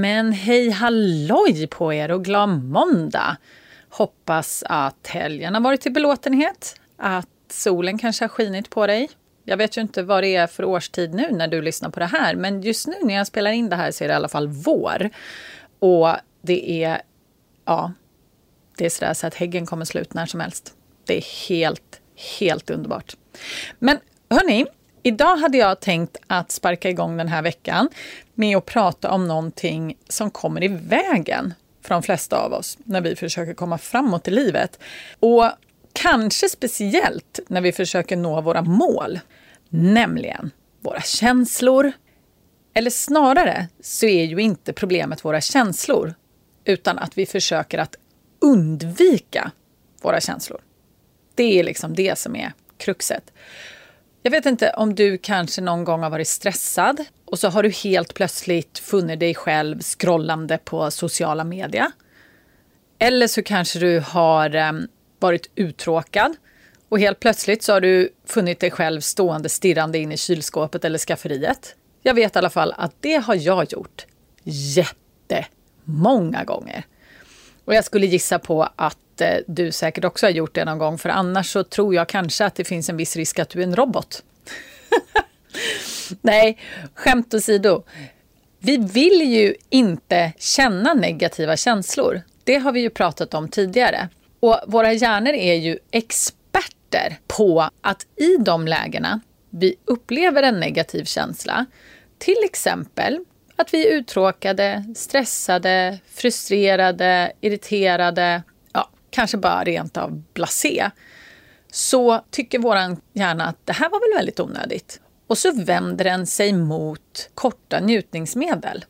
Men hej halloj på er och glad måndag! Hoppas att helgen har varit till belåtenhet, att solen kanske har skinit på dig. Jag vet ju inte vad det är för årstid nu när du lyssnar på det här, men just nu när jag spelar in det här så är det i alla fall vår. Och det är, ja, det är sådär så att häggen kommer slut när som helst. Det är helt, helt underbart. Men hörni, Idag hade jag tänkt att sparka igång den här veckan med att prata om någonting som kommer i vägen för de flesta av oss när vi försöker komma framåt i livet. Och kanske speciellt när vi försöker nå våra mål, nämligen våra känslor. Eller snarare så är ju inte problemet våra känslor, utan att vi försöker att undvika våra känslor. Det är liksom det som är kruxet. Jag vet inte om du kanske någon gång har varit stressad och så har du helt plötsligt funnit dig själv scrollande på sociala medier. Eller så kanske du har eh, varit uttråkad och helt plötsligt så har du funnit dig själv stående stirrande in i kylskåpet eller skafferiet. Jag vet i alla fall att det har jag gjort jättemånga gånger. Och jag skulle gissa på att eh, du säkert också har gjort det någon gång, för annars så tror jag kanske att det finns en viss risk att du är en robot. Nej, skämt åsido. Vi vill ju inte känna negativa känslor. Det har vi ju pratat om tidigare. Och våra hjärnor är ju experter på att i de lägena vi upplever en negativ känsla, till exempel att vi är uttråkade, stressade, frustrerade, irriterade, kanske bara rent av blasé, så tycker vår hjärna att det här var väl väldigt onödigt. Och så vänder den sig mot korta njutningsmedel.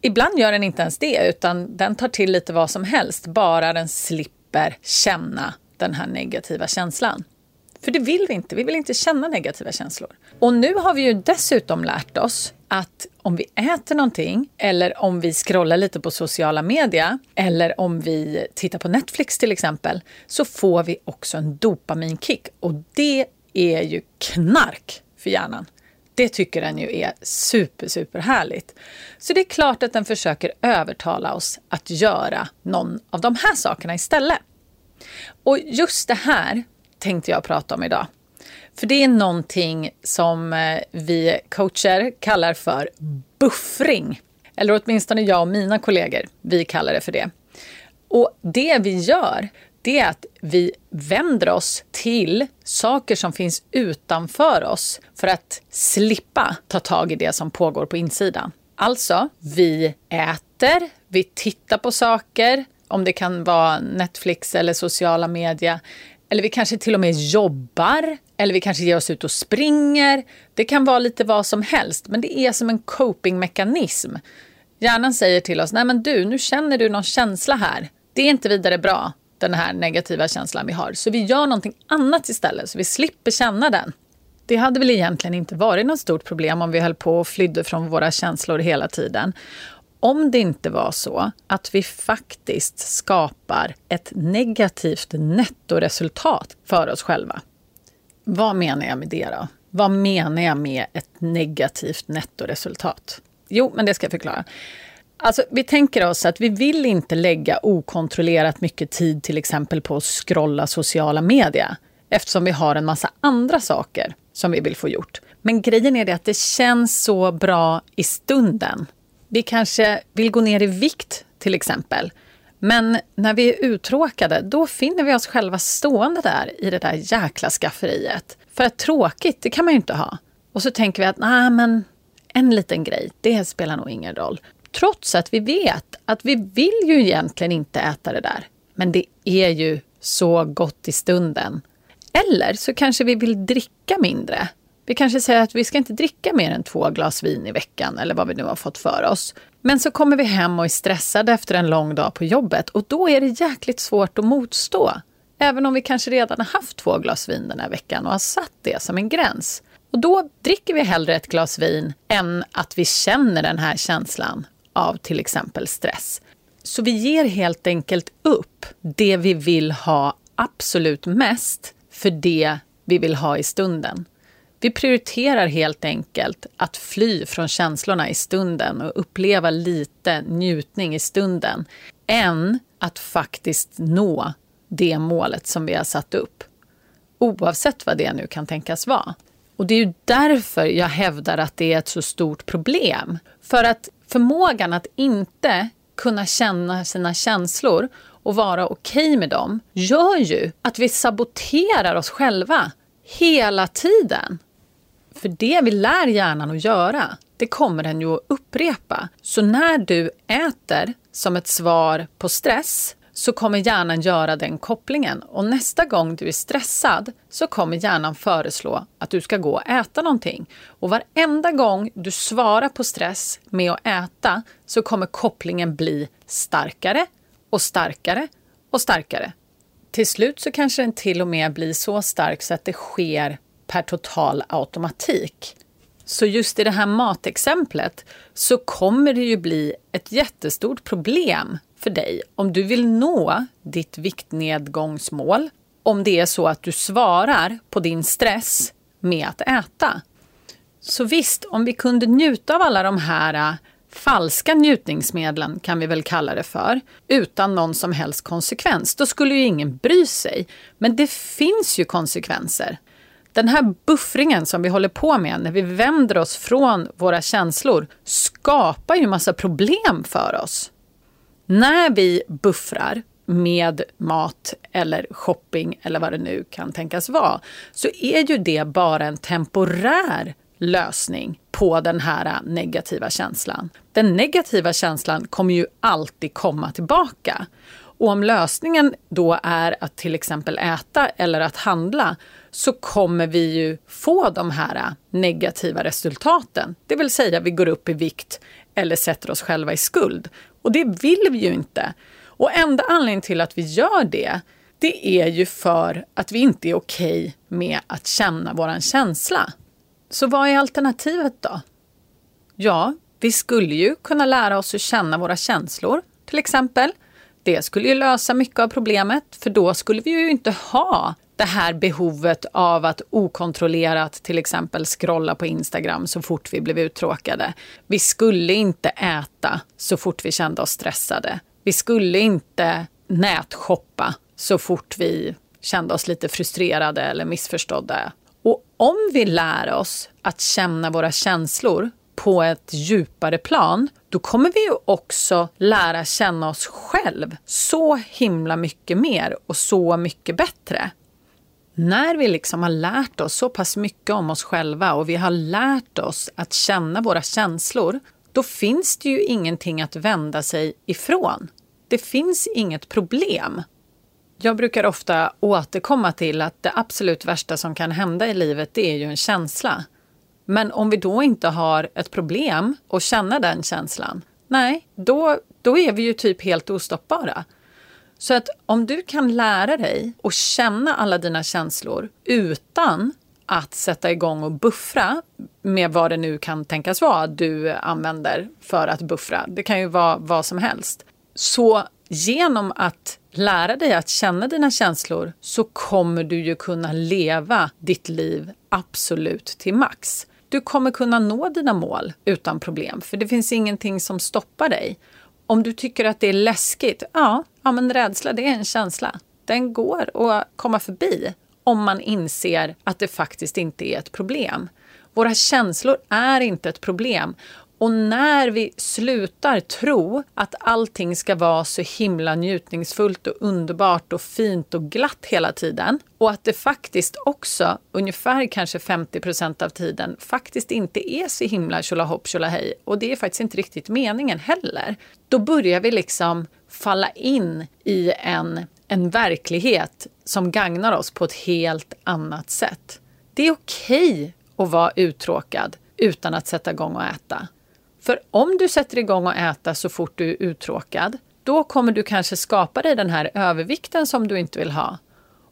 Ibland gör den inte ens det, utan den tar till lite vad som helst, bara den slipper känna den här negativa känslan. För det vill vi inte. Vi vill inte känna negativa känslor. Och nu har vi ju dessutom lärt oss att om vi äter någonting eller om vi scrollar lite på sociala medier eller om vi tittar på Netflix till exempel så får vi också en dopaminkick och det är ju knark för hjärnan. Det tycker den ju är super, super härligt. Så det är klart att den försöker övertala oss att göra någon av de här sakerna istället. Och just det här tänkte jag prata om idag. För det är någonting som eh, vi coacher kallar för buffring. Eller åtminstone jag och mina kollegor, vi kallar det för det. Och det vi gör, det är att vi vänder oss till saker som finns utanför oss för att slippa ta tag i det som pågår på insidan. Alltså, vi äter, vi tittar på saker, om det kan vara Netflix eller sociala medier. Eller vi kanske till och med jobbar, eller vi kanske ger oss ut och springer. Det kan vara lite vad som helst, men det är som en copingmekanism. Hjärnan säger till oss, nej men du, nu känner du någon känsla här. Det är inte vidare bra, den här negativa känslan vi har. Så vi gör någonting annat istället, så vi slipper känna den. Det hade väl egentligen inte varit något stort problem om vi höll på och flydde från våra känslor hela tiden om det inte var så att vi faktiskt skapar ett negativt nettoresultat för oss själva. Vad menar jag med det då? Vad menar jag med ett negativt nettoresultat? Jo, men det ska jag förklara. Alltså, vi tänker oss att vi vill inte lägga okontrollerat mycket tid till exempel på att scrolla sociala medier eftersom vi har en massa andra saker som vi vill få gjort. Men grejen är det att det känns så bra i stunden. Vi kanske vill gå ner i vikt till exempel. Men när vi är uttråkade, då finner vi oss själva stående där i det där jäkla skafferiet. För att tråkigt, det kan man ju inte ha. Och så tänker vi att nej, men en liten grej, det spelar nog ingen roll. Trots att vi vet att vi vill ju egentligen inte äta det där. Men det är ju så gott i stunden. Eller så kanske vi vill dricka mindre. Vi kanske säger att vi ska inte dricka mer än två glas vin i veckan eller vad vi nu har fått för oss. Men så kommer vi hem och är stressade efter en lång dag på jobbet och då är det jäkligt svårt att motstå. Även om vi kanske redan har haft två glas vin den här veckan och har satt det som en gräns. Och då dricker vi hellre ett glas vin än att vi känner den här känslan av till exempel stress. Så vi ger helt enkelt upp det vi vill ha absolut mest för det vi vill ha i stunden. Vi prioriterar helt enkelt att fly från känslorna i stunden och uppleva lite njutning i stunden än att faktiskt nå det målet som vi har satt upp. Oavsett vad det nu kan tänkas vara. Och det är ju därför jag hävdar att det är ett så stort problem. För att förmågan att inte kunna känna sina känslor och vara okej okay med dem gör ju att vi saboterar oss själva hela tiden. För det vi lär hjärnan att göra, det kommer den ju att upprepa. Så när du äter som ett svar på stress så kommer hjärnan göra den kopplingen. Och nästa gång du är stressad så kommer hjärnan föreslå att du ska gå och äta någonting. Och varenda gång du svarar på stress med att äta så kommer kopplingen bli starkare och starkare och starkare. Till slut så kanske den till och med blir så stark så att det sker per total automatik. Så just i det här matexemplet så kommer det ju bli ett jättestort problem för dig om du vill nå ditt viktnedgångsmål. Om det är så att du svarar på din stress med att äta. Så visst, om vi kunde njuta av alla de här äh, falska njutningsmedlen, kan vi väl kalla det för, utan någon som helst konsekvens, då skulle ju ingen bry sig. Men det finns ju konsekvenser. Den här buffringen som vi håller på med när vi vänder oss från våra känslor skapar ju massa problem för oss. När vi buffrar med mat eller shopping eller vad det nu kan tänkas vara, så är ju det bara en temporär lösning på den här negativa känslan. Den negativa känslan kommer ju alltid komma tillbaka. Och om lösningen då är att till exempel äta eller att handla så kommer vi ju få de här negativa resultaten. Det vill säga vi går upp i vikt eller sätter oss själva i skuld. Och det vill vi ju inte. Och enda anledningen till att vi gör det, det är ju för att vi inte är okej okay med att känna våran känsla. Så vad är alternativet då? Ja, vi skulle ju kunna lära oss att känna våra känslor, till exempel. Det skulle ju lösa mycket av problemet, för då skulle vi ju inte ha det här behovet av att okontrollerat till exempel scrolla på Instagram så fort vi blev uttråkade. Vi skulle inte äta så fort vi kände oss stressade. Vi skulle inte nätshoppa så fort vi kände oss lite frustrerade eller missförstådda. Och om vi lär oss att känna våra känslor på ett djupare plan, då kommer vi ju också lära känna oss själv så himla mycket mer och så mycket bättre när vi liksom har lärt oss så pass mycket om oss själva och vi har lärt oss att känna våra känslor, då finns det ju ingenting att vända sig ifrån. Det finns inget problem. Jag brukar ofta återkomma till att det absolut värsta som kan hända i livet, det är ju en känsla. Men om vi då inte har ett problem att känna den känslan, nej, då, då är vi ju typ helt ostoppbara. Så att om du kan lära dig att känna alla dina känslor utan att sätta igång och buffra med vad det nu kan tänkas vara du använder för att buffra. Det kan ju vara vad som helst. Så genom att lära dig att känna dina känslor så kommer du ju kunna leva ditt liv absolut till max. Du kommer kunna nå dina mål utan problem, för det finns ingenting som stoppar dig. Om du tycker att det är läskigt, ja, ja men rädsla det är en känsla. Den går att komma förbi om man inser att det faktiskt inte är ett problem. Våra känslor är inte ett problem och när vi slutar tro att allting ska vara så himla njutningsfullt och underbart och fint och glatt hela tiden och att det faktiskt också, ungefär kanske 50 procent av tiden, faktiskt inte är så himla tjolahopp tjolahej och det är faktiskt inte riktigt meningen heller. Då börjar vi liksom falla in i en, en verklighet som gagnar oss på ett helt annat sätt. Det är okej okay att vara uttråkad utan att sätta igång och äta. För om du sätter igång att äta så fort du är uttråkad, då kommer du kanske skapa dig den här övervikten som du inte vill ha.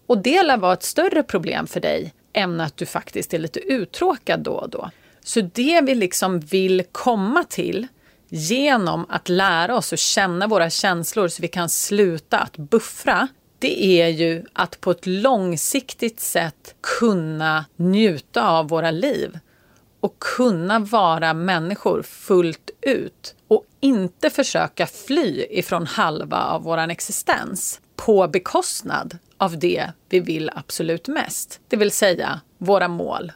Och det lär vara ett större problem för dig än att du faktiskt är lite uttråkad då och då. Så det vi liksom vill komma till genom att lära oss att känna våra känslor så vi kan sluta att buffra, det är ju att på ett långsiktigt sätt kunna njuta av våra liv och kunna vara människor fullt ut och inte försöka fly ifrån halva av vår existens på bekostnad av det vi vill absolut mest, det vill säga våra mål.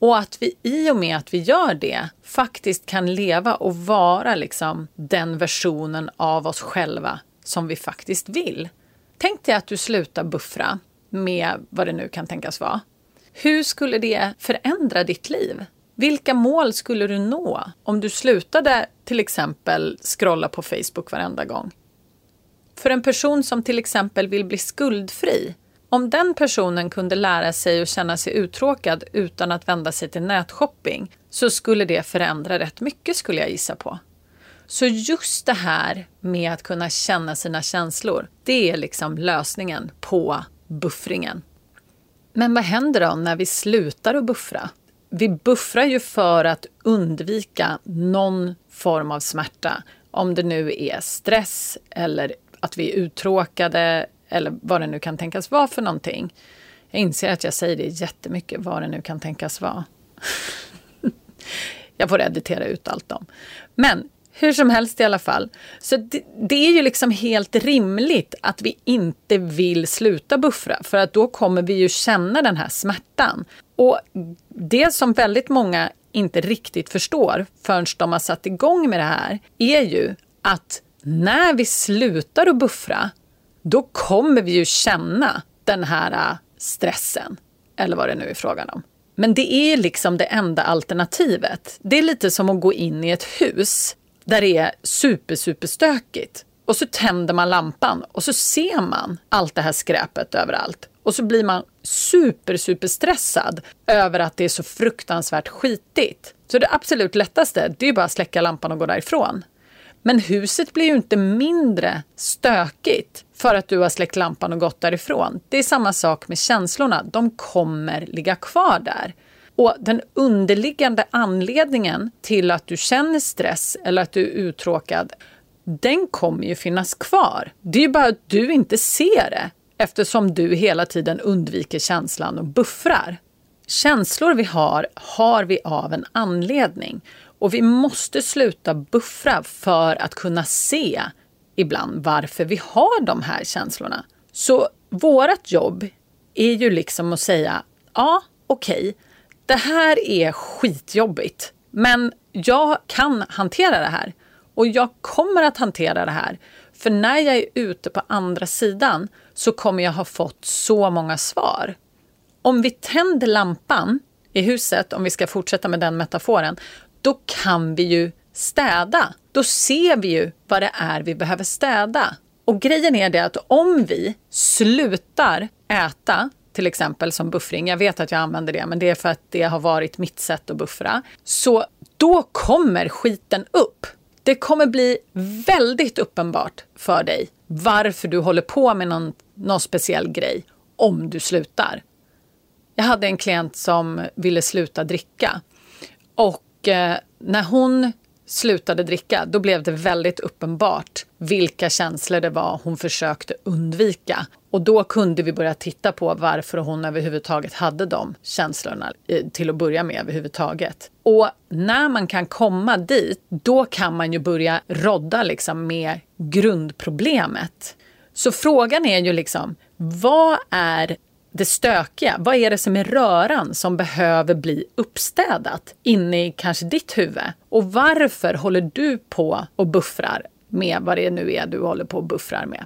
Och att vi i och med att vi gör det faktiskt kan leva och vara liksom den versionen av oss själva som vi faktiskt vill. Tänk dig att du slutar buffra med vad det nu kan tänkas vara. Hur skulle det förändra ditt liv? Vilka mål skulle du nå om du slutade till exempel scrolla på Facebook varenda gång? För en person som till exempel vill bli skuldfri, om den personen kunde lära sig att känna sig uttråkad utan att vända sig till nätshopping så skulle det förändra rätt mycket skulle jag gissa på. Så just det här med att kunna känna sina känslor, det är liksom lösningen på buffringen. Men vad händer då när vi slutar att buffra? Vi buffrar ju för att undvika någon form av smärta. Om det nu är stress eller att vi är uttråkade eller vad det nu kan tänkas vara för någonting. Jag inser att jag säger det jättemycket, vad det nu kan tänkas vara. jag får editera ut allt om. Men hur som helst i alla fall. Så det, det, är ju liksom helt rimligt att vi inte vill sluta buffra för att då kommer vi ju känna den här smärtan. Och det som väldigt många inte riktigt förstår förrän de har satt igång med det här är ju att när vi slutar att buffra då kommer vi ju känna den här äh, stressen. Eller vad det nu är frågan om. Men det är liksom det enda alternativet. Det är lite som att gå in i ett hus där det är super, super stökigt. Och så tänder man lampan och så ser man allt det här skräpet överallt. Och så blir man super, super stressad över att det är så fruktansvärt skitigt. Så det absolut lättaste, det är bara att släcka lampan och gå därifrån. Men huset blir ju inte mindre stökigt för att du har släckt lampan och gått därifrån. Det är samma sak med känslorna. De kommer ligga kvar där. Och den underliggande anledningen till att du känner stress eller att du är uttråkad, den kommer ju finnas kvar. Det är ju bara att du inte ser det eftersom du hela tiden undviker känslan och buffrar. Känslor vi har, har vi av en anledning. Och vi måste sluta buffra för att kunna se ibland varför vi har de här känslorna. Så vårt jobb är ju liksom att säga, ja okej, okay, det här är skitjobbigt, men jag kan hantera det här. Och jag kommer att hantera det här. För när jag är ute på andra sidan så kommer jag ha fått så många svar. Om vi tänder lampan i huset, om vi ska fortsätta med den metaforen, då kan vi ju städa. Då ser vi ju vad det är vi behöver städa. Och grejen är det att om vi slutar äta, till exempel som buffring, jag vet att jag använder det, men det är för att det har varit mitt sätt att buffra. Så då kommer skiten upp. Det kommer bli väldigt uppenbart för dig varför du håller på med någon, någon speciell grej om du slutar. Jag hade en klient som ville sluta dricka och eh, när hon slutade dricka, då blev det väldigt uppenbart vilka känslor det var hon försökte undvika. Och då kunde vi börja titta på varför hon överhuvudtaget hade de känslorna eh, till att börja med överhuvudtaget. Och när man kan komma dit, då kan man ju börja rodda liksom med grundproblemet. Så frågan är ju liksom, vad är det stökiga. Vad är det som är röran som behöver bli uppstädat inne i kanske ditt huvud? Och varför håller du på och buffrar med vad det nu är du håller på och buffrar med?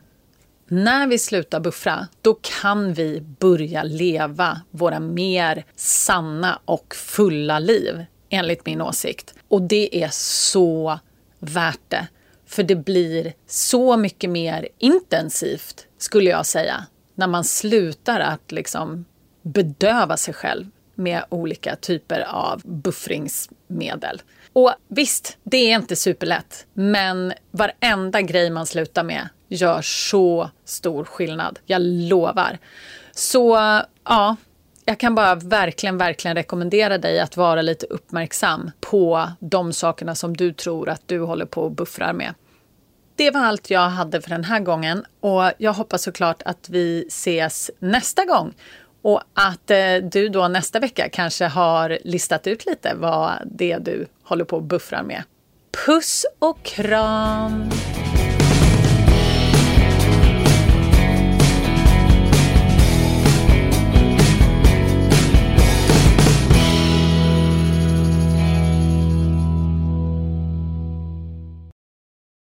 När vi slutar buffra, då kan vi börja leva våra mer sanna och fulla liv, enligt min åsikt. Och det är så värt det. För det blir så mycket mer intensivt, skulle jag säga, när man slutar att liksom bedöva sig själv med olika typer av buffringsmedel. Och visst, det är inte superlätt. Men varenda grej man slutar med gör så stor skillnad. Jag lovar. Så ja, jag kan bara verkligen, verkligen rekommendera dig att vara lite uppmärksam på de sakerna som du tror att du håller på och buffrar med. Det var allt jag hade för den här gången och jag hoppas såklart att vi ses nästa gång. Och att eh, du då nästa vecka kanske har listat ut lite vad det är du håller på och buffrar med. Puss och kram!